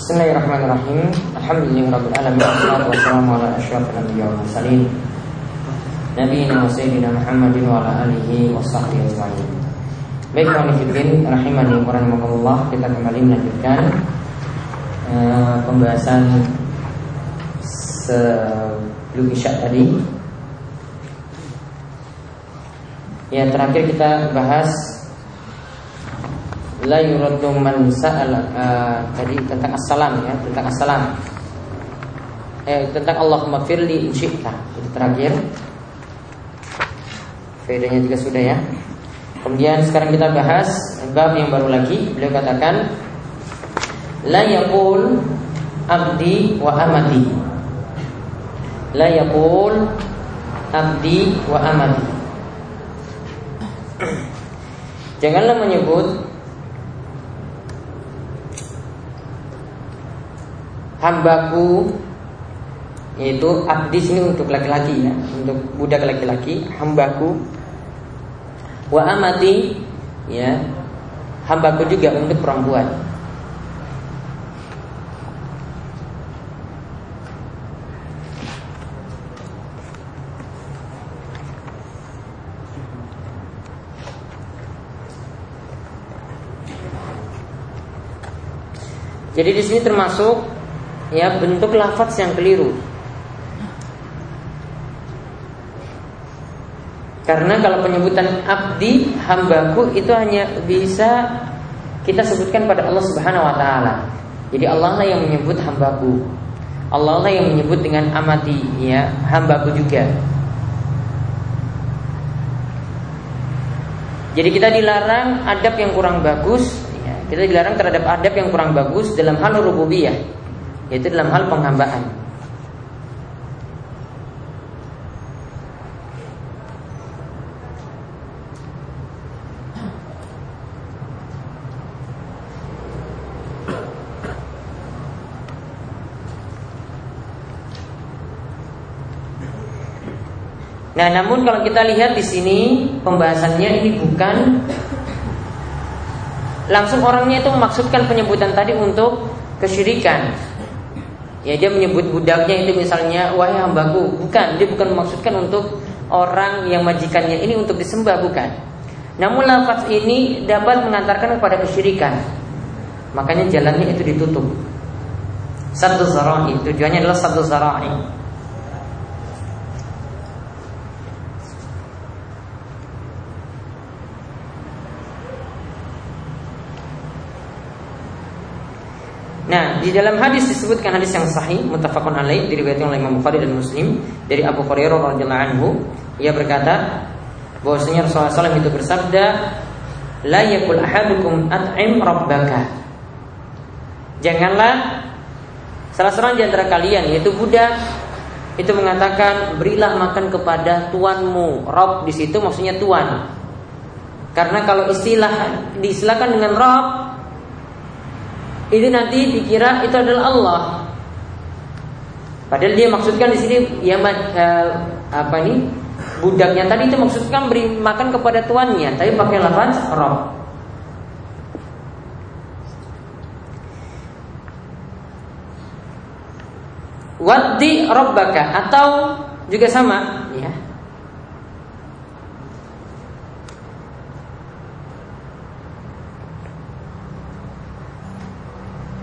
Bismillahirrahmanirrahim. Alhamdulillahirabbil alamin. Wassalamu ala asyrafil anbiya'i wal mursalin. Nabiyyina wa sayyidina Muhammadin wa ala alihi wa sahbihi ajma'in. Baik kawan rahimani wa rahimakumullah, kita kembali melanjutkan uh, pembahasan sebelum Isya tadi. Yang terakhir kita bahas la yuraddu man sa'al uh, tadi tentang assalam ya, tentang assalam. Eh tentang Allahumma firli in syi'ta. Itu terakhir. Faedahnya juga sudah ya. Kemudian sekarang kita bahas bab yang baru lagi. Beliau katakan la yaqul abdi wa amati. La yaqul abdi wa amati. Janganlah menyebut hambaku yaitu abdi sini untuk laki-laki ya, untuk budak laki-laki, hambaku wa amati ya, hambaku juga untuk perempuan. Jadi di sini termasuk ya bentuk lafaz yang keliru. Karena kalau penyebutan abdi, hambaku itu hanya bisa kita sebutkan pada Allah Subhanahu wa taala. Jadi Allah lah yang menyebut hambaku. Allah lah yang menyebut dengan amati ya, hambaku juga. Jadi kita dilarang adab yang kurang bagus, ya, kita dilarang terhadap adab yang kurang bagus dalam hal rububiyah yaitu dalam hal penghambaan. Nah, namun kalau kita lihat di sini pembahasannya ini bukan langsung orangnya itu memaksudkan penyebutan tadi untuk kesyirikan. Ya dia menyebut budaknya itu misalnya wahai hambaku, bukan dia bukan memaksudkan untuk orang yang majikannya ini untuk disembah bukan. Namun lafaz ini dapat mengantarkan kepada kesyirikan. Makanya jalannya itu ditutup. Satu zara'i tujuannya adalah satu zara'i. Nah, di dalam hadis disebutkan hadis yang sahih muttafaqun alaih diriwayatkan oleh Imam Bukhari dan Muslim dari Abu Hurairah radhiyallahu anhu, ia berkata bahwasanya Rasulullah SAW itu bersabda, "La yakul ahadukum at'im rabbaka." Janganlah salah seorang di antara kalian yaitu budak itu mengatakan, "Berilah makan kepada tuanmu." Rob di situ maksudnya tuan. Karena kalau istilah diistilahkan dengan Rob itu nanti dikira itu adalah Allah. Padahal dia maksudkan di sini ya uh, apa ini budaknya tadi itu maksudkan beri makan kepada tuannya, tapi pakai lafaz rob. Waddi robbaka atau juga sama, ya.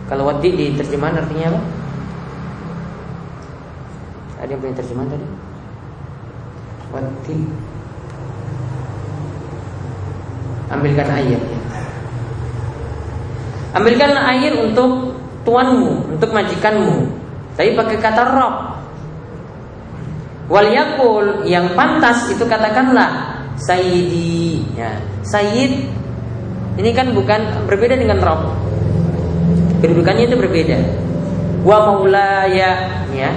Kalau wadi di terjemahan artinya apa? Ada yang punya terjemahan tadi? Wadi Ambilkan air. Ambilkan air untuk tuanmu, untuk majikanmu Tapi pakai kata rob Wal yakul yang pantas itu katakanlah Sayyidi ya. Sayyid ini kan bukan berbeda dengan rob kedudukannya itu berbeda. Wa maulaya ya.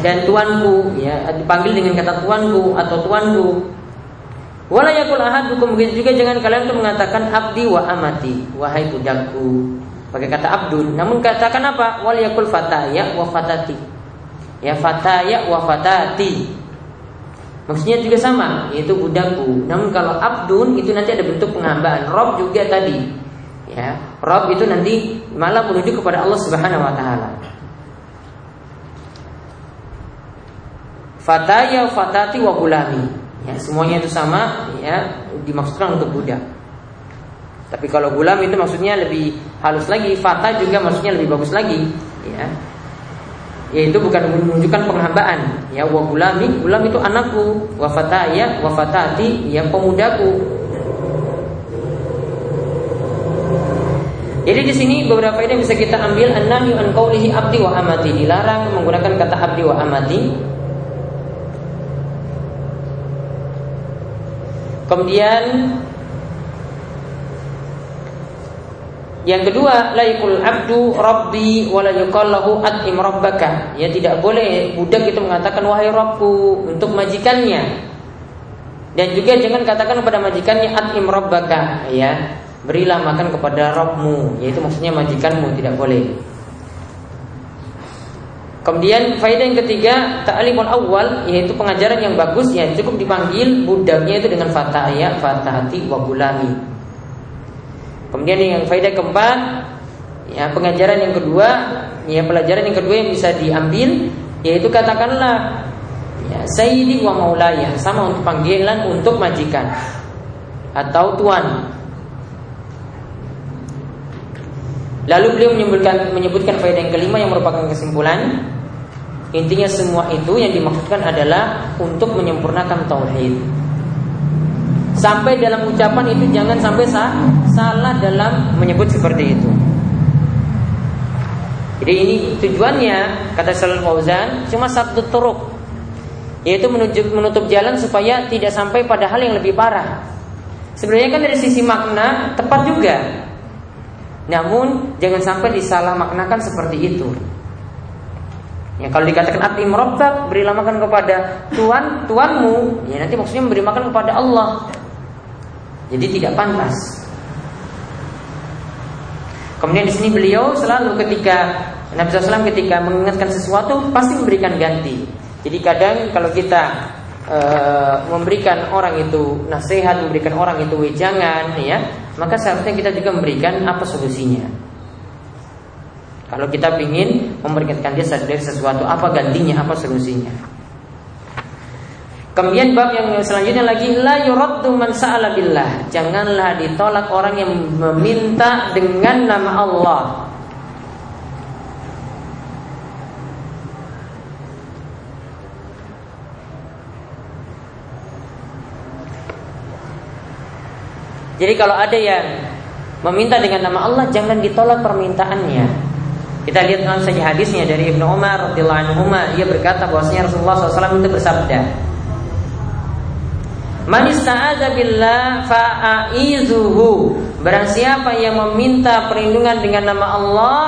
Dan tuanku ya dipanggil dengan kata tuanku atau tuanku. Wala yakul ahadukum begitu juga jangan kalian tuh mengatakan abdi wa amati, wahai budakku. Pakai kata abdul. Namun katakan apa? Wal yakul fataya wa fatati. Ya fataya wa fatati. Maksudnya juga sama, yaitu budakku. Namun kalau abdun itu nanti ada bentuk penghambaan. Rob juga tadi Ya, Rob itu nanti malah menuju kepada Allah Subhanahu wa taala. Fataya fatati wa gulami. Ya, semuanya itu sama ya, dimaksudkan untuk budak. Tapi kalau gulam itu maksudnya lebih halus lagi, fata juga maksudnya lebih bagus lagi, ya. Yaitu bukan menunjukkan penghambaan, ya wa gulami, gulam itu anakku, wa fataya, wa fatati, ya pemudaku. Jadi di sini beberapa ide bisa kita ambil an-nahyu an abdi wa amati, dilarang menggunakan kata abdi wa amati. Kemudian Yang kedua, laikul abdu rabbi wa la yuqallahu at'im rabbaka. Ya tidak boleh budak itu mengatakan wahai Rabbku untuk majikannya. Dan juga jangan katakan kepada majikannya at'im rabbaka, ya. Berilah makan kepada Rabbmu, yaitu maksudnya majikanmu tidak boleh. Kemudian faedah yang ketiga ta'limul awal yaitu pengajaran yang bagus ya cukup dipanggil budaknya itu dengan fatah ya fatahati wa gulami Kemudian yang faedah keempat, ya pengajaran yang kedua, ya pelajaran yang kedua yang bisa diambil yaitu katakanlah ya sayyidi wa maulaya sama untuk panggilan untuk majikan atau tuan. Lalu beliau menyebutkan menyebutkan faedah yang kelima yang merupakan kesimpulan Intinya semua itu yang dimaksudkan adalah untuk menyempurnakan tauhid. Sampai dalam ucapan itu jangan sampai sah, salah dalam menyebut seperti itu. Jadi ini tujuannya kata Salih Fauzan cuma satu turuk yaitu menuju, menutup jalan supaya tidak sampai pada hal yang lebih parah. Sebenarnya kan dari sisi makna tepat juga. Namun jangan sampai disalah maknakan seperti itu. Ya kalau dikatakan atim robbak berilah makan kepada tuan tuanmu, ya nanti maksudnya memberi makan kepada Allah. Jadi tidak pantas. Kemudian di sini beliau selalu ketika Nabi SAW ketika mengingatkan sesuatu pasti memberikan ganti. Jadi kadang kalau kita e, memberikan orang itu nasihat, memberikan orang itu wejangan, ya, maka seharusnya kita juga memberikan apa solusinya. Kalau kita ingin memberikan dia dari sesuatu, apa gantinya, apa solusinya? Kemudian bab yang selanjutnya lagi la yuraddu man sa'ala billah. Janganlah ditolak orang yang meminta dengan nama Allah. Jadi kalau ada yang meminta dengan nama Allah jangan ditolak permintaannya. Kita lihat dalam saja hadisnya dari Ibnu Umar radhiyallahu anhu, ia berkata bahwasanya Rasulullah SAW itu bersabda, Man ista'adza billah. Barang siapa yang meminta perlindungan dengan nama Allah,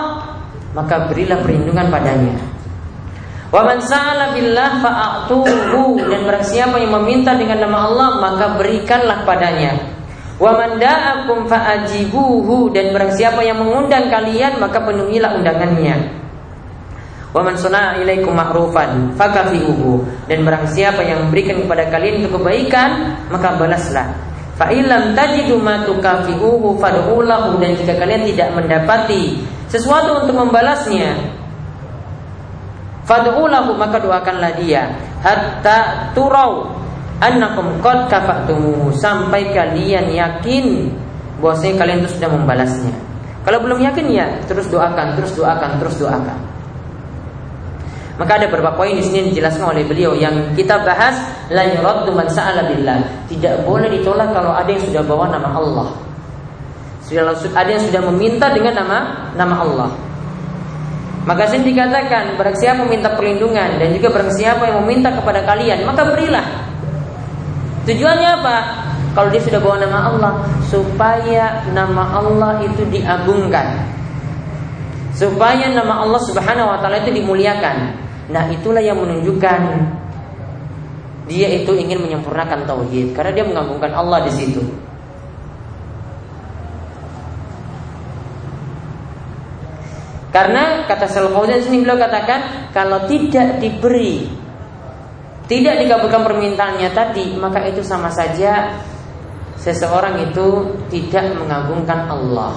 maka berilah perlindungan padanya. Wa man sa'ala billah fa'atuhu dan barang siapa yang meminta dengan nama Allah, maka berikanlah padanya. Wa man da'akum fa'ajibuhu. Dan barang siapa yang mengundang kalian, maka penuhilah undangannya. Wa man sana'a ilaikum ma'rufan fakafi'uhu. Dan barang siapa yang memberikan kepada kalian itu kebaikan maka balaslah. Fa illam tajidu ma tukafi'uhu fad'ulahu. Dan jika kalian tidak mendapati sesuatu untuk membalasnya fad'ulahu maka doakanlah dia. Hatta turau annakum qad kafatumuhu sampai kalian yakin bahwasanya kalian itu sudah membalasnya. Kalau belum yakin ya terus doakan, terus doakan, terus doakan. Maka ada beberapa poin di sini dijelaskan oleh beliau yang kita bahas la yuraddu man sa'ala billah. Tidak boleh ditolak kalau ada yang sudah bawa nama Allah. Sudah ada yang sudah meminta dengan nama nama Allah. Maka sini dikatakan barang siapa meminta perlindungan dan juga barang siapa yang meminta kepada kalian, maka berilah. Tujuannya apa? Kalau dia sudah bawa nama Allah, supaya nama Allah itu diagungkan. Supaya nama Allah Subhanahu wa taala itu dimuliakan. Nah itulah yang menunjukkan dia itu ingin menyempurnakan tauhid karena dia mengagungkan Allah di situ. Karena kata Salafudin sini beliau katakan kalau tidak diberi tidak dikabulkan permintaannya tadi, maka itu sama saja seseorang itu tidak mengagungkan Allah.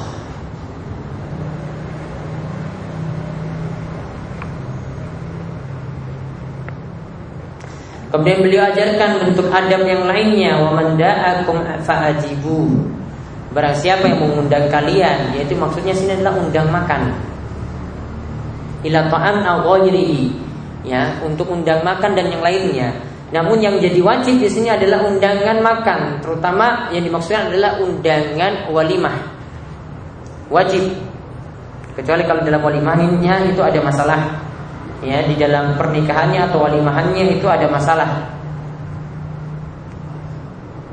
Kemudian beliau ajarkan bentuk adab yang lainnya wa mandaakum fa'ajibu. Barang siapa yang mengundang kalian, yaitu maksudnya sini adalah undang makan. Ila ta'am ya, untuk undang makan dan yang lainnya. Namun yang jadi wajib di sini adalah undangan makan, terutama yang dimaksudkan adalah undangan walimah. Wajib. Kecuali kalau dalam walimahnya itu ada masalah ya di dalam pernikahannya atau walimahannya itu ada masalah.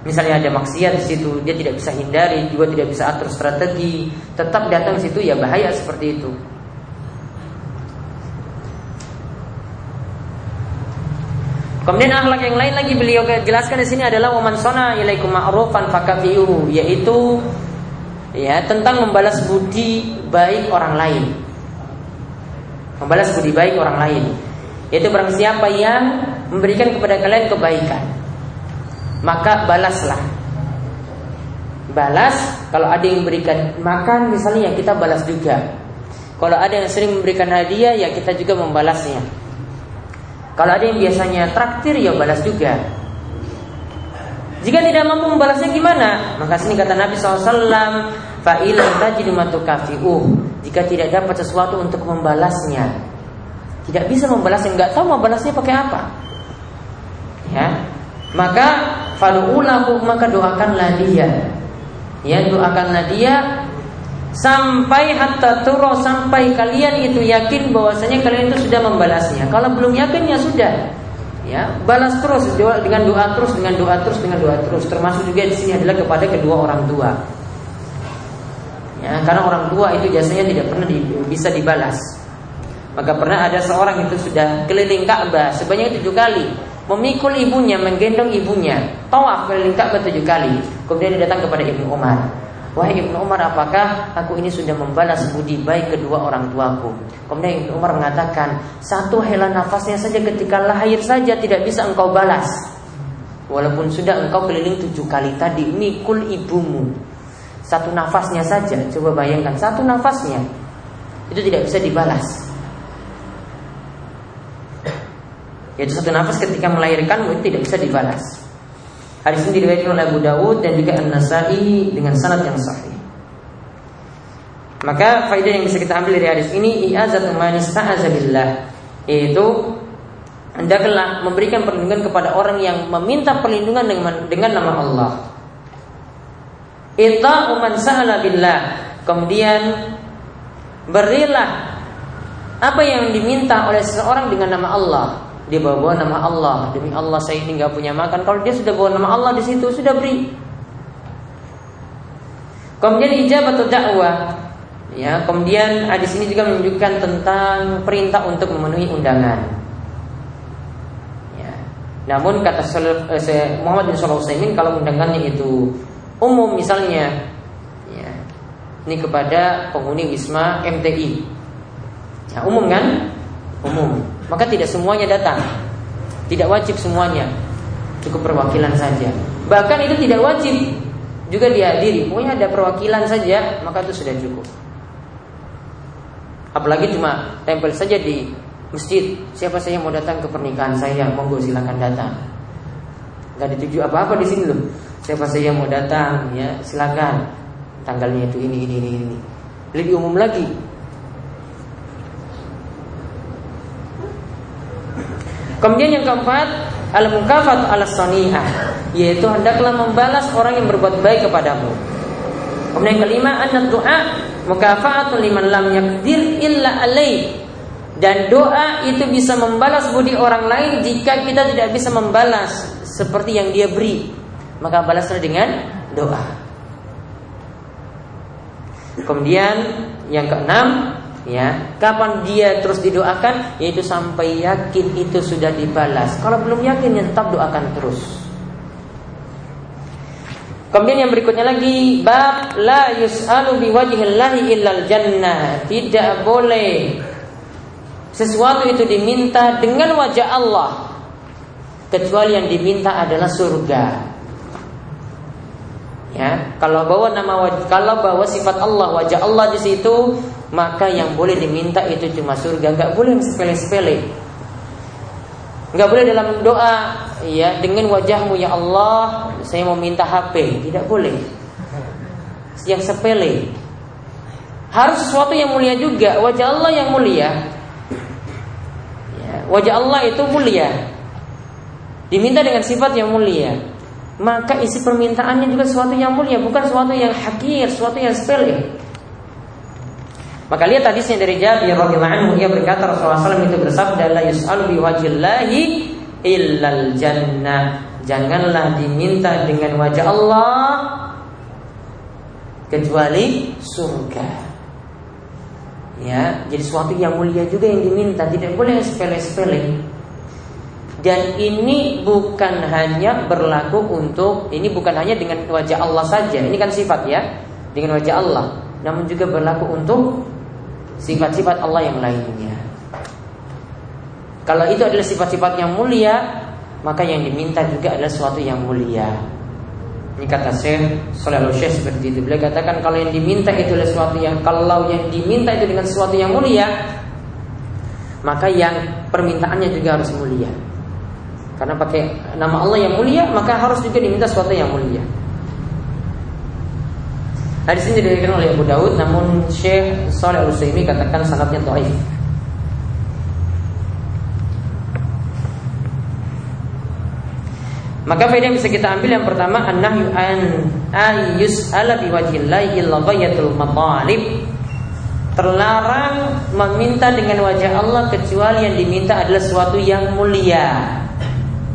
Misalnya ada maksiat di situ, dia tidak bisa hindari, juga tidak bisa atur strategi, tetap datang situ ya bahaya seperti itu. Kemudian akhlak yang lain lagi beliau jelaskan di sini adalah waman sona ilaikum ma'rufan fakafiu yaitu ya tentang membalas budi baik orang lain membalas budi baik orang lain. Yaitu barang siapa yang memberikan kepada kalian kebaikan, maka balaslah. Balas kalau ada yang memberikan makan misalnya ya kita balas juga. Kalau ada yang sering memberikan hadiah ya kita juga membalasnya. Kalau ada yang biasanya traktir ya balas juga. Jika tidak mampu membalasnya gimana? Maka sini kata Nabi SAW, fa'ilam tajidu Jika tidak dapat sesuatu untuk membalasnya, tidak bisa membalasnya, nggak tahu membalasnya pakai apa. Ya, maka falulahu maka doakanlah dia. Ya, doakanlah dia sampai hatta turo sampai kalian itu yakin bahwasanya kalian itu sudah membalasnya. Kalau belum yakin ya sudah, ya balas terus dengan doa terus dengan doa terus dengan doa terus. Termasuk juga di sini adalah kepada kedua orang tua. Ya karena orang tua itu biasanya tidak pernah di, bisa dibalas. Maka pernah ada seorang itu sudah keliling Ka'bah sebanyak tujuh kali memikul ibunya menggendong ibunya. Tawaf keliling Ka'bah tujuh kali. Kemudian dia datang kepada Ibnu Umar Wahai Ibnu Umar, apakah aku ini sudah membalas budi baik kedua orang tuaku? Kemudian Ibnu Umar mengatakan, satu hela nafasnya saja ketika lahir saja tidak bisa engkau balas. Walaupun sudah engkau keliling tujuh kali tadi, mikul ibumu. Satu nafasnya saja, coba bayangkan, satu nafasnya itu tidak bisa dibalas. Yaitu satu nafas ketika melahirkan itu tidak bisa dibalas. Hadis ini diriwayatkan oleh Abu Dawud dan juga An-Nasai dengan sanad yang sahih. Maka faedah yang bisa kita ambil dari hadis ini i'azatu man ista'aza billah yaitu hendaklah memberikan perlindungan kepada orang yang meminta perlindungan dengan, dengan nama Allah. Ita man sa'ala billah. Kemudian berilah apa yang diminta oleh seseorang dengan nama Allah dia bawa nama Allah. Demi Allah saya ini nggak punya makan. Kalau dia sudah bawa nama Allah di situ sudah beri. Kemudian ijabah atau dakwah. Ya kemudian hadis ini juga menunjukkan tentang perintah untuk memenuhi undangan. Ya. namun kata eh, Muhammad bin Shalih Utsaimin kalau undangannya itu umum misalnya ya, ini kepada penghuni wisma MTI ya, umum kan? Umum maka tidak semuanya datang. Tidak wajib semuanya. Cukup perwakilan saja. Bahkan itu tidak wajib juga dihadiri. Pokoknya ada perwakilan saja, maka itu sudah cukup. Apalagi cuma tempel saja di masjid. Siapa saja mau datang ke pernikahan saya, monggo silakan datang. Gak dituju apa-apa di sini loh. Siapa saja mau datang, ya silakan. Tanggalnya itu ini, ini, ini, ini. Lebih umum lagi, Kemudian yang keempat, al mukafat al sanihah, yaitu hendaklah membalas orang yang berbuat baik kepadamu. Kemudian yang kelima, an doa mukafatun liman lam yakdir illa alaih. Dan doa itu bisa membalas budi orang lain jika kita tidak bisa membalas seperti yang dia beri. Maka balaslah dengan doa. Kemudian yang keenam, ya kapan dia terus didoakan? Yaitu sampai yakin itu sudah dibalas. Kalau belum yakin ya tetap doakan terus. Kemudian yang berikutnya lagi bab la yus'alu biwajhillahi illal jannah. Tidak boleh sesuatu itu diminta dengan wajah Allah kecuali yang diminta adalah surga. Ya, kalau bawa nama kalau bawa sifat Allah, wajah Allah di situ, maka yang boleh diminta itu cuma surga, nggak boleh sepele-sepele. Nggak boleh dalam doa ya dengan wajahmu ya Allah saya mau minta HP tidak boleh. Yang sepele. Harus sesuatu yang mulia juga. Wajah Allah yang mulia. Ya, wajah Allah itu mulia. Diminta dengan sifat yang mulia. Maka isi permintaannya juga sesuatu yang mulia bukan sesuatu yang hakir sesuatu yang sepele maka lihat hadisnya dari Jabir radhiyallahu anhu ia berkata Rasulullah SAW itu bersabda la yus'alu bi wajillahi illal jannah. Janganlah diminta dengan wajah Allah kecuali surga. Ya, jadi sesuatu yang mulia juga yang diminta, tidak boleh sepele-sepele. Dan ini bukan hanya berlaku untuk ini bukan hanya dengan wajah Allah saja. Ini kan sifat ya, dengan wajah Allah. Namun juga berlaku untuk sifat-sifat Allah yang lainnya. Kalau itu adalah sifat-sifat yang mulia, maka yang diminta juga adalah sesuatu yang mulia. Ini kata Syekh Shalal Syekh seperti itu. Beliau katakan kalau yang diminta itu adalah sesuatu yang kalau yang diminta itu dengan sesuatu yang mulia, maka yang permintaannya juga harus mulia. Karena pakai nama Allah yang mulia, maka harus juga diminta sesuatu yang mulia. Hadis ini diriwayatkan oleh Abu Daud namun Syekh Shalih Al Utsaimin katakan sanadnya dhaif. Maka faedah yang bisa kita ambil yang pertama an-nahyu an ayus ala biwajillahi ghayatul matalib. Terlarang meminta dengan wajah Allah kecuali yang diminta adalah sesuatu yang mulia.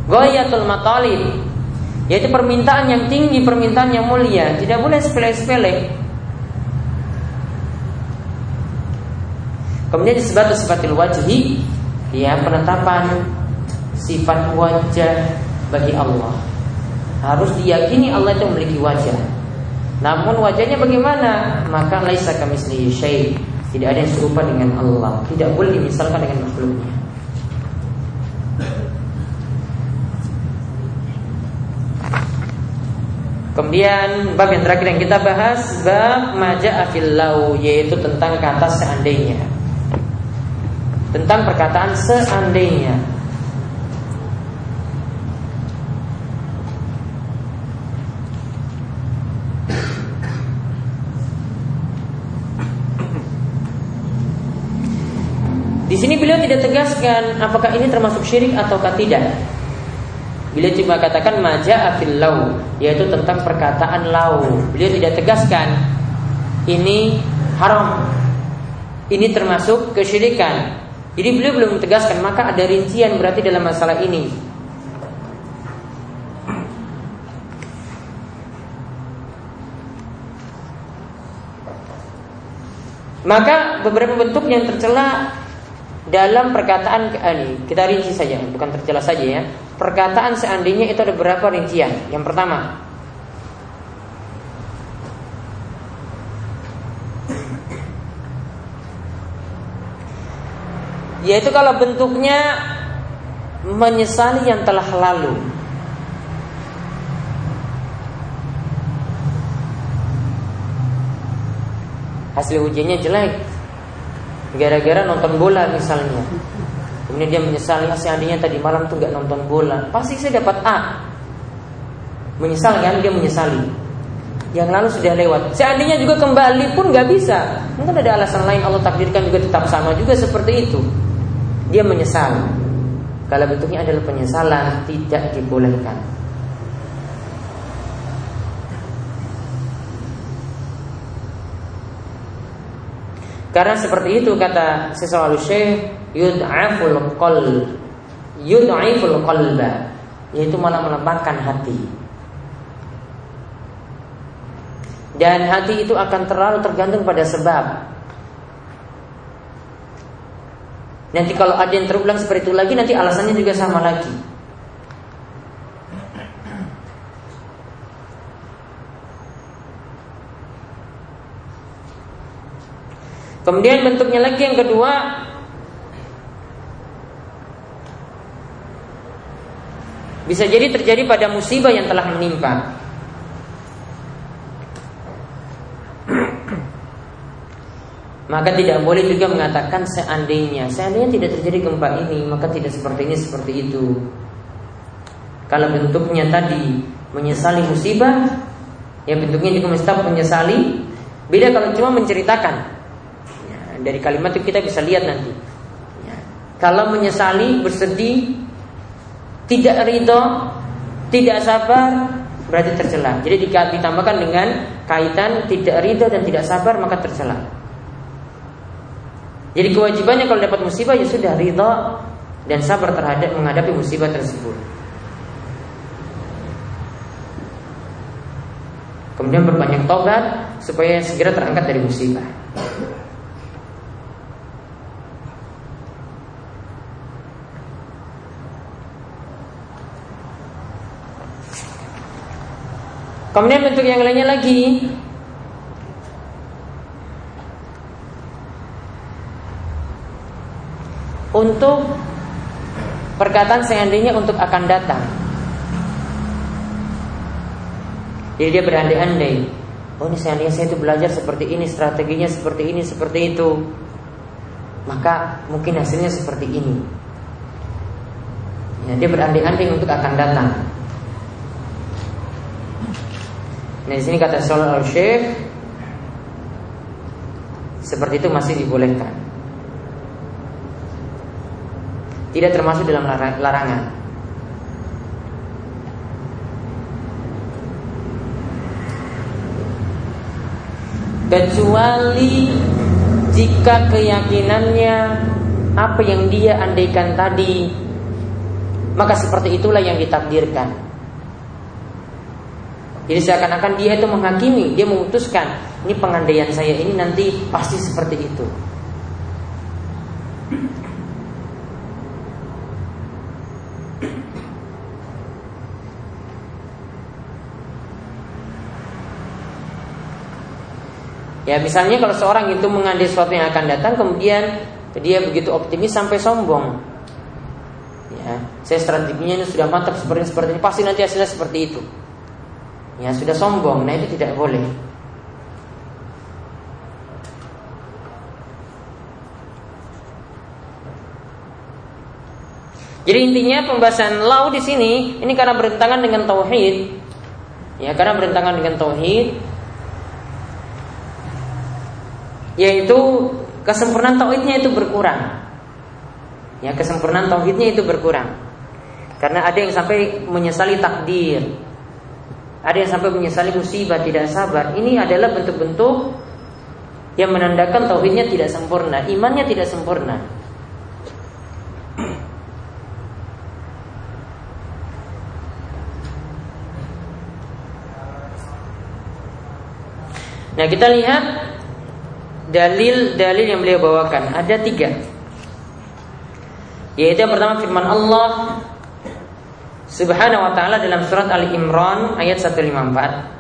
Ghayatul matalib yaitu permintaan yang tinggi, permintaan yang mulia, tidak boleh sepele-sepele. Kemudian disebut sifatil wajhi, ya penetapan sifat wajah bagi Allah. Harus diyakini Allah itu memiliki wajah. Namun wajahnya bagaimana? Maka laisa kamislihi syai. Tidak ada yang serupa dengan Allah. Tidak boleh dimisalkan dengan makhluknya. Kemudian bab yang terakhir yang kita bahas bab maja afilau yaitu tentang kata seandainya. Tentang perkataan seandainya. Di sini beliau tidak tegaskan apakah ini termasuk syirik ataukah tidak. Beliau cuma katakan maja afil lau yaitu tentang perkataan lau. Beliau tidak tegaskan ini haram. Ini termasuk kesyirikan. Jadi beliau belum tegaskan maka ada rincian berarti dalam masalah ini. Maka beberapa bentuk yang tercela dalam perkataan eh, kita rinci saja, bukan tercela saja ya. Perkataan seandainya itu ada berapa rincian? Yang pertama, yaitu kalau bentuknya menyesali yang telah lalu. Hasil ujiannya jelek Gara-gara nonton bola misalnya Kemudian dia menyesal ya seandainya tadi malam tuh nggak nonton bola, pasti saya dapat A. Menyesal kan dia menyesali. Yang lalu sudah lewat. Seandainya juga kembali pun nggak bisa. Mungkin ada alasan lain Allah takdirkan juga tetap sama juga seperti itu. Dia menyesal. Kalau bentuknya adalah penyesalan tidak dibolehkan. Karena seperti itu kata sesuatu syekh yud'aful qalb. Yud'iful qalba. Yaitu malah melemahkan hati. Dan hati itu akan terlalu tergantung pada sebab. Nanti kalau ada yang terulang seperti itu lagi nanti alasannya juga sama lagi Kemudian bentuknya lagi yang kedua Bisa jadi terjadi pada musibah yang telah menimpa. Maka tidak boleh juga mengatakan seandainya Seandainya tidak terjadi gempa ini Maka tidak seperti ini, seperti itu Kalau bentuknya tadi menyesali musibah, ya bentuknya juga mesti menyesali. Beda kalau cuma menceritakan. Dari kalimat itu kita bisa lihat nanti. Ya, kalau menyesali, bersedih, tidak ridho, tidak sabar, berarti tercela. Jadi ditambahkan dengan kaitan tidak ridho dan tidak sabar maka tercela. Jadi kewajibannya kalau dapat musibah ya sudah ridho dan sabar terhadap menghadapi musibah tersebut. Kemudian berbanyak tobat supaya segera terangkat dari musibah. Kemudian bentuk yang lainnya lagi. Untuk perkataan seandainya untuk akan datang. Jadi dia berandai-andai. Oh ini seandainya saya itu belajar seperti ini Strateginya seperti ini, seperti itu. Maka mungkin hasilnya seperti ini. Ya, Dia berandai-andai untuk akan datang Nah di sini kata Salih al Syekh seperti itu masih dibolehkan. Tidak termasuk dalam larangan. Kecuali jika keyakinannya apa yang dia andaikan tadi maka seperti itulah yang ditakdirkan. Jadi seakan-akan dia itu menghakimi, dia memutuskan ini pengandaian saya ini nanti pasti seperti itu. Ya misalnya kalau seorang itu mengandai sesuatu yang akan datang kemudian dia begitu optimis sampai sombong. Ya, saya strateginya ini sudah mantap seperti seperti ini pasti nanti hasilnya seperti itu ya sudah sombong, nah itu tidak boleh. Jadi intinya pembahasan lau di sini ini karena bertentangan dengan tauhid. Ya, karena bertentangan dengan tauhid yaitu kesempurnaan tauhidnya itu berkurang. Ya, kesempurnaan tauhidnya itu berkurang. Karena ada yang sampai menyesali takdir. Ada yang sampai menyesali musibah tidak sabar. Ini adalah bentuk-bentuk yang menandakan tauhidnya tidak sempurna, imannya tidak sempurna. Nah kita lihat dalil-dalil yang beliau bawakan ada tiga. Yaitu yang pertama firman Allah Subhanahu wa taala dalam surat Ali Imran ayat 154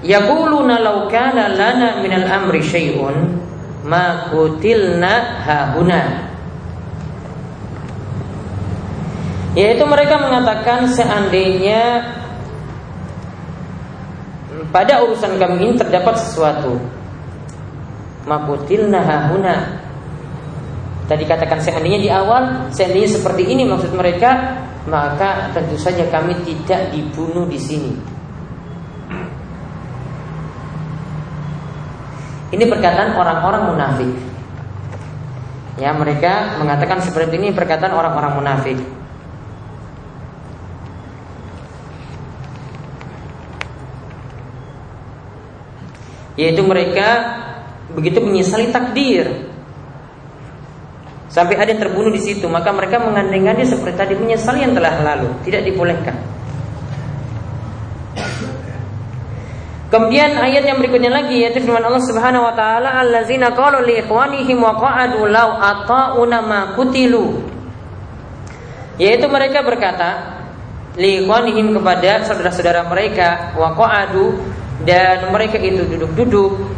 Yaquluna law kana lana minal amri syai'un ma kutilna hahuna. Yaitu mereka mengatakan seandainya pada urusan kami ini terdapat sesuatu. Makutilna hahuna Tadi katakan seandainya di awal, seandainya seperti ini maksud mereka, maka tentu saja kami tidak dibunuh di sini. Ini perkataan orang-orang munafik. Ya, mereka mengatakan seperti ini perkataan orang-orang munafik. Yaitu mereka begitu menyesali takdir Sampai ada yang terbunuh di situ, maka mereka mengandeng-andeng seperti tadi menyesal yang telah lalu, tidak dibolehkan. Kemudian ayat yang berikutnya lagi yaitu firman Allah Subhanahu wa taala allazina qalu li ikhwanihim wa qa'adu law ata'una ma kutilu. Yaitu mereka berkata li ikhwanihim kepada saudara-saudara mereka wa qa'adu dan mereka itu duduk-duduk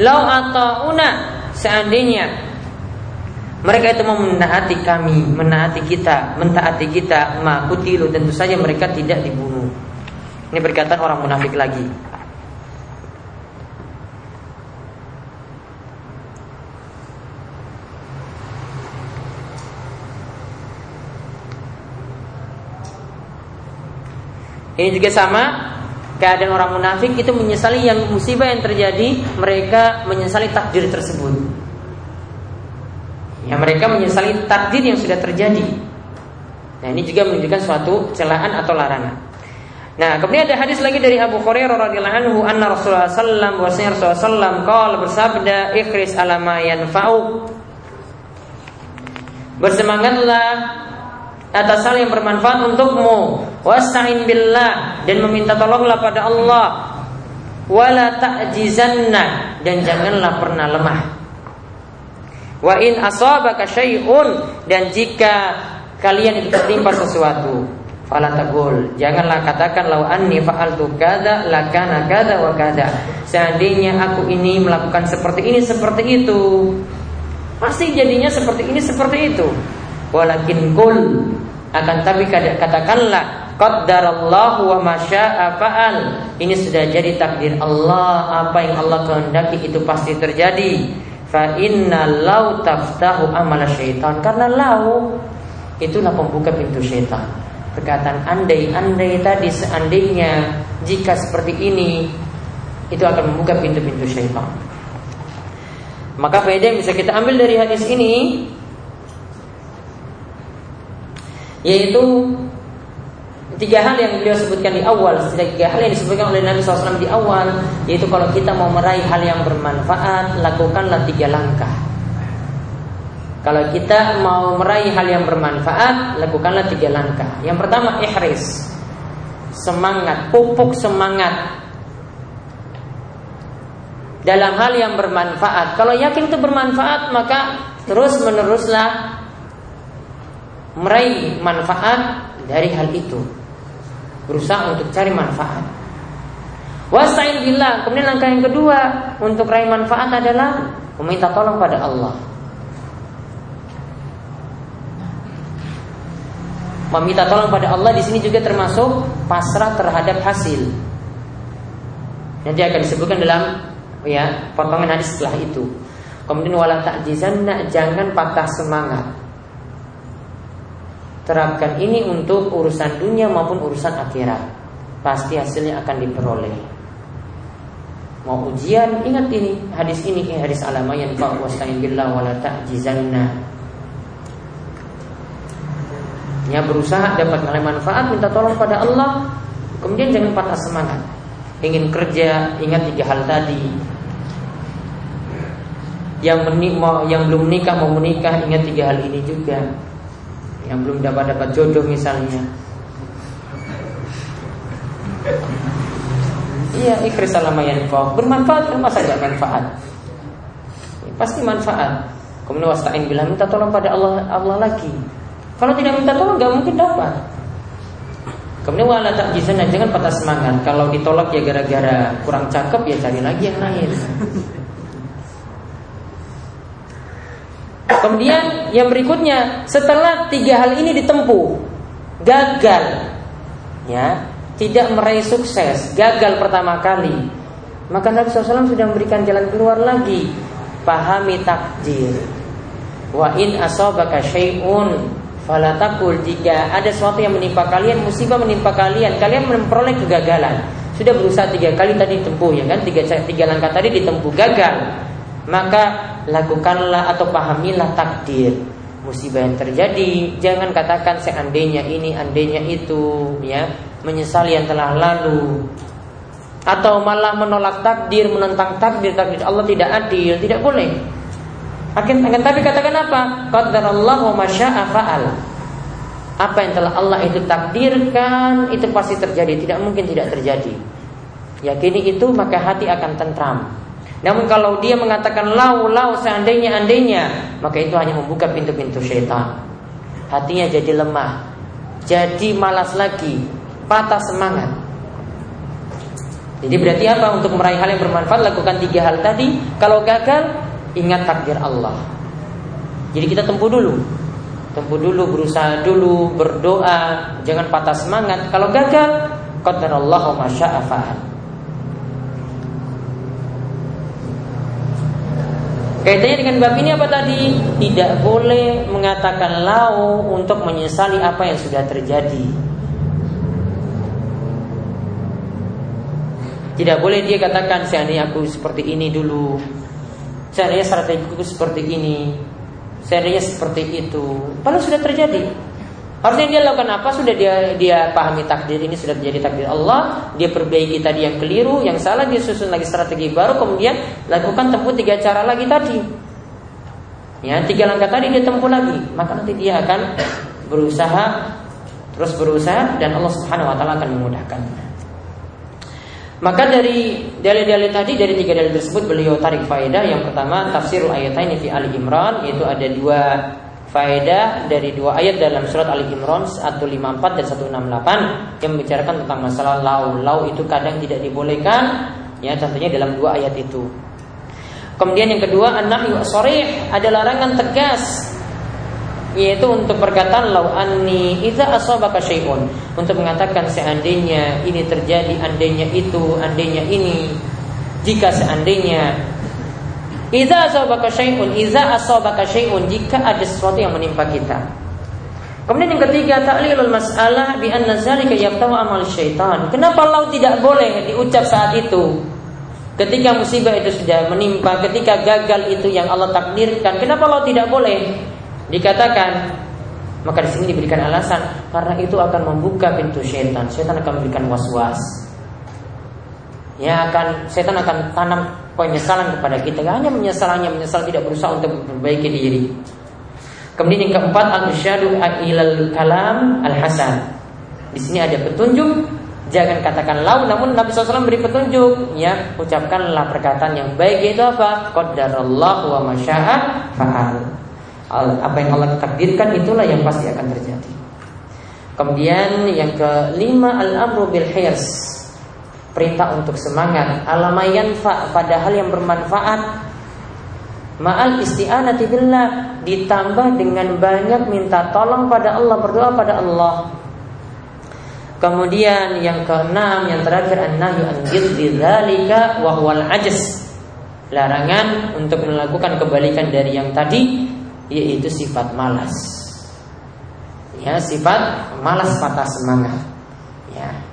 law ata'una seandainya mereka itu mau menaati kami, menaati kita, mentaati kita, makutilu tentu saja mereka tidak dibunuh. Ini perkataan orang munafik lagi. Ini juga sama keadaan orang munafik itu menyesali yang musibah yang terjadi, mereka menyesali takdir tersebut. Ya mereka menyesali takdir yang sudah terjadi. Nah ini juga menunjukkan suatu celaan atau larangan. Nah kemudian ada hadis lagi dari Abu Hurairah radhiyallahu anhu anna Rasulullah sallam bahwasanya Rasulullah sallam qala bersabda ikhris ala ma yanfa'u Bersemangatlah atas hal yang bermanfaat untukmu wasta'in billah dan meminta tolonglah pada Allah wala ta'jizanna dan janganlah pernah lemah wa in asabaka syai'un dan jika kalian itu tertimpa sesuatu fala taqul janganlah katakan lau anni fa'altu kada lakana kada wa kada seandainya aku ini melakukan seperti ini seperti itu pasti jadinya seperti ini seperti itu. Walakin kul akan tapi katakanlah qaddarallahu wa masya'a fa'al. Ini sudah jadi takdir Allah apa yang Allah kehendaki itu pasti terjadi fa inna lau taftahu amal syaitan. Karena lau itulah pembuka pintu syaitan. Perkataan andai-andai tadi seandainya jika seperti ini itu akan membuka pintu-pintu syaitan. Maka faedah yang bisa kita ambil dari hadis ini? Yaitu tiga hal yang beliau sebutkan di awal, tiga hal yang disebutkan oleh Nabi SAW di awal, yaitu kalau kita mau meraih hal yang bermanfaat, lakukanlah tiga langkah. Kalau kita mau meraih hal yang bermanfaat, lakukanlah tiga langkah. Yang pertama, ikhris. Semangat, pupuk semangat dalam hal yang bermanfaat. Kalau yakin itu bermanfaat, maka terus meneruslah meraih manfaat dari hal itu. Berusaha untuk cari manfaat. Wasta'in billah. Kemudian langkah yang kedua untuk meraih manfaat adalah meminta tolong pada Allah. Meminta tolong pada Allah di sini juga termasuk pasrah terhadap hasil. Nanti akan disebutkan dalam ya potongan hadis setelah itu. Kemudian wala ta'jizanna jangan patah semangat. Terapkan ini untuk urusan dunia maupun urusan akhirat. Pasti hasilnya akan diperoleh. Mau ujian, ingat ini hadis ini hadis alamayan wasta'in billah wala ta'jizanna. Ya berusaha dapat manfaat minta tolong pada Allah Kemudian jangan patah semangat ingin kerja ingat tiga hal tadi yang menik yang belum menikah mau menikah ingat tiga hal ini juga yang belum dapat dapat jodoh misalnya. Iya ikhlas salama kau bermanfaat kan masa gak manfaat. Ya, pasti manfaat. Kemudian wasta'in bilang minta tolong pada Allah Allah lagi. Kalau tidak minta tolong gak mungkin dapat. Kemudian wala takjizan jangan patah semangat. Kalau ditolak ya gara-gara kurang cakep ya cari lagi yang lain. Kemudian yang berikutnya setelah tiga hal ini ditempuh gagal, ya tidak meraih sukses, gagal pertama kali, maka Nabi SAW sudah memberikan jalan keluar lagi. Pahami takdir. Wa in asobaka syai'un Falatakul jika ada sesuatu yang menimpa kalian, musibah menimpa kalian, kalian memperoleh kegagalan. Sudah berusaha tiga kali tadi ditempuh ya kan, tiga, tiga langkah tadi ditempuh gagal. Maka lakukanlah atau pahamilah takdir musibah yang terjadi. Jangan katakan seandainya ini, andainya itu, ya menyesal yang telah lalu. Atau malah menolak takdir, menentang takdir, takdir Allah tidak adil, tidak boleh. Akan, akan tapi katakan apa? Allah wa fa'al. Apa yang telah Allah itu takdirkan itu pasti terjadi, tidak mungkin tidak terjadi. Yakini itu maka hati akan tentram. Namun kalau dia mengatakan lau lau seandainya andainya, maka itu hanya membuka pintu-pintu syaitan. Hatinya jadi lemah, jadi malas lagi, patah semangat. Jadi berarti apa? Untuk meraih hal yang bermanfaat lakukan tiga hal tadi. Kalau gagal ingat takdir Allah. Jadi kita tempuh dulu. Tempuh dulu, berusaha dulu, berdoa, jangan patah semangat. Kalau gagal, qadarallahu ma Kaitannya dengan bab ini apa tadi? Tidak boleh mengatakan lau untuk menyesali apa yang sudah terjadi. Tidak boleh dia katakan seandainya aku seperti ini dulu. Seandainya strategiku seperti ini. Seandainya seperti itu. Padahal sudah terjadi. Harusnya dia lakukan apa? Sudah dia dia pahami takdir ini sudah menjadi takdir Allah. Dia perbaiki tadi yang keliru, yang salah dia susun lagi strategi baru. Kemudian lakukan tempuh tiga cara lagi tadi. Ya, tiga langkah tadi dia tempuh lagi. Maka nanti dia akan berusaha terus berusaha dan Allah Subhanahu wa taala akan memudahkannya. Maka dari dalil-dalil tadi dari tiga dalil tersebut beliau tarik faedah yang pertama tafsirul ayataini fi Ali Imran yaitu ada dua faedah dari dua ayat dalam surat Ali Imran 154 dan 168 yang membicarakan tentang masalah lau lau itu kadang tidak dibolehkan ya contohnya dalam dua ayat itu. Kemudian yang kedua an-nahyu ada larangan tegas yaitu untuk perkataan lau anni idza asabaka syai'un untuk mengatakan seandainya ini terjadi andainya itu andainya ini jika seandainya idza asabaka syai'un idza asabaka syai'un jika ada sesuatu yang menimpa kita Kemudian yang ketiga ta'lilul mas'alah bi anna zalika yaftahu amal syaitan. Kenapa lau tidak boleh diucap saat itu? Ketika musibah itu sudah menimpa, ketika gagal itu yang Allah takdirkan, kenapa lau tidak boleh? Dikatakan maka di sini diberikan alasan karena itu akan membuka pintu setan. Setan akan memberikan was-was. Ya akan setan akan tanam penyesalan kepada kita. Hanya menyesal, hanya menyesal tidak berusaha untuk memperbaiki diri. Kemudian yang keempat al-syadu ilal kalam al-hasan. Di sini ada petunjuk Jangan katakan lau Namun Nabi SAW beri petunjuk Ya ucapkanlah perkataan yang baik Itu apa? Qadarallah wa masya'a fa'al apa yang Allah takdirkan itulah yang pasti akan terjadi. Kemudian yang kelima al-amru bil hirs. Perintah untuk semangat, alamayan fa pada hal yang bermanfaat. Ma'al isti'anati billah ditambah dengan banyak minta tolong pada Allah, berdoa pada Allah. Kemudian yang keenam yang terakhir an-nahyu an dzalika wa huwal ajz. Larangan untuk melakukan kebalikan dari yang tadi yaitu sifat malas. Ya, sifat malas patah semangat. Ya.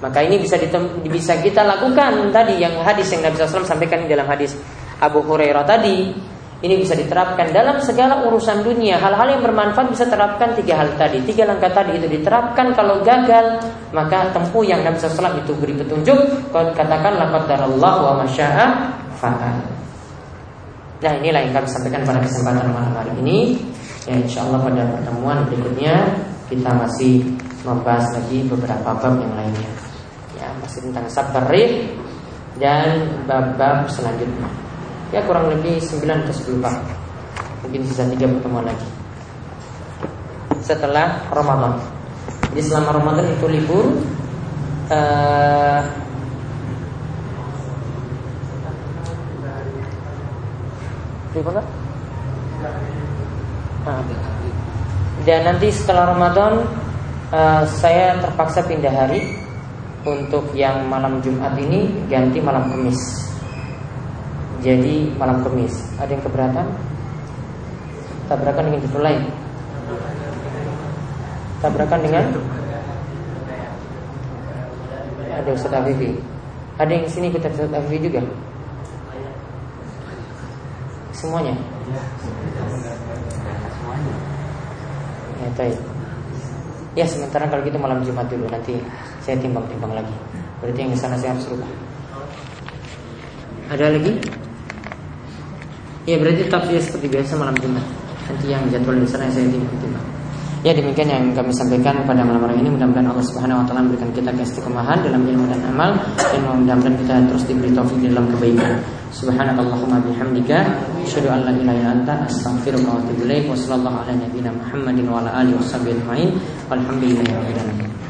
Maka ini bisa bisa kita lakukan tadi yang hadis yang Nabi SAW sampaikan dalam hadis Abu Hurairah tadi. Ini bisa diterapkan dalam segala urusan dunia. Hal-hal yang bermanfaat bisa terapkan tiga hal tadi. Tiga langkah tadi itu diterapkan. Kalau gagal maka tempuh yang Nabi SAW itu beri petunjuk. Katakanlah qadarallahu wa masya'a fa'al. Nah inilah yang kami sampaikan pada kesempatan malam hari ini. Ya insya Allah pada pertemuan berikutnya Kita masih membahas lagi beberapa bab yang lainnya. Ya tentang sabar Dan bab-bab selanjutnya. Ya kurang lebih 9 atau 10 bab. Mungkin bisa tiga pertemuan lagi. Setelah Ramadan. Jadi selama Ramadan itu libur uh, Gimana? Nah. Dan nanti setelah Ramadan uh, saya terpaksa pindah hari untuk yang malam Jumat ini ganti malam Kamis. Jadi malam Kamis. Ada yang keberatan? Tabrakan dengan judul lain. Tabrakan dengan ada Ustaz Afifi. Ada yang sini ikut Ustaz Afifi juga? Semuanya? Ya. Ya, sementara kalau gitu malam Jumat dulu nanti saya timbang-timbang lagi. Berarti yang di sana saya harus rubah. Ada lagi? Ya berarti tetap ya seperti biasa malam Jumat. Nanti yang jadwal di sana saya timbang-timbang. Ya demikian yang kami sampaikan pada malam hari ini Mudah-mudahan Allah subhanahu wa ta'ala memberikan kita keistiqomahan dalam ilmu dan amal Dan mudah-mudahan kita terus diberi taufik dalam kebaikan Subhanakallahumma bihamdika Asyadu an la ilaha illa anta Astaghfiruka wa atubu ilaik Wa sallallahu ala nabiyina Muhammadin wa ala alihi wa sahbihi ajma'in Walhamdulillahi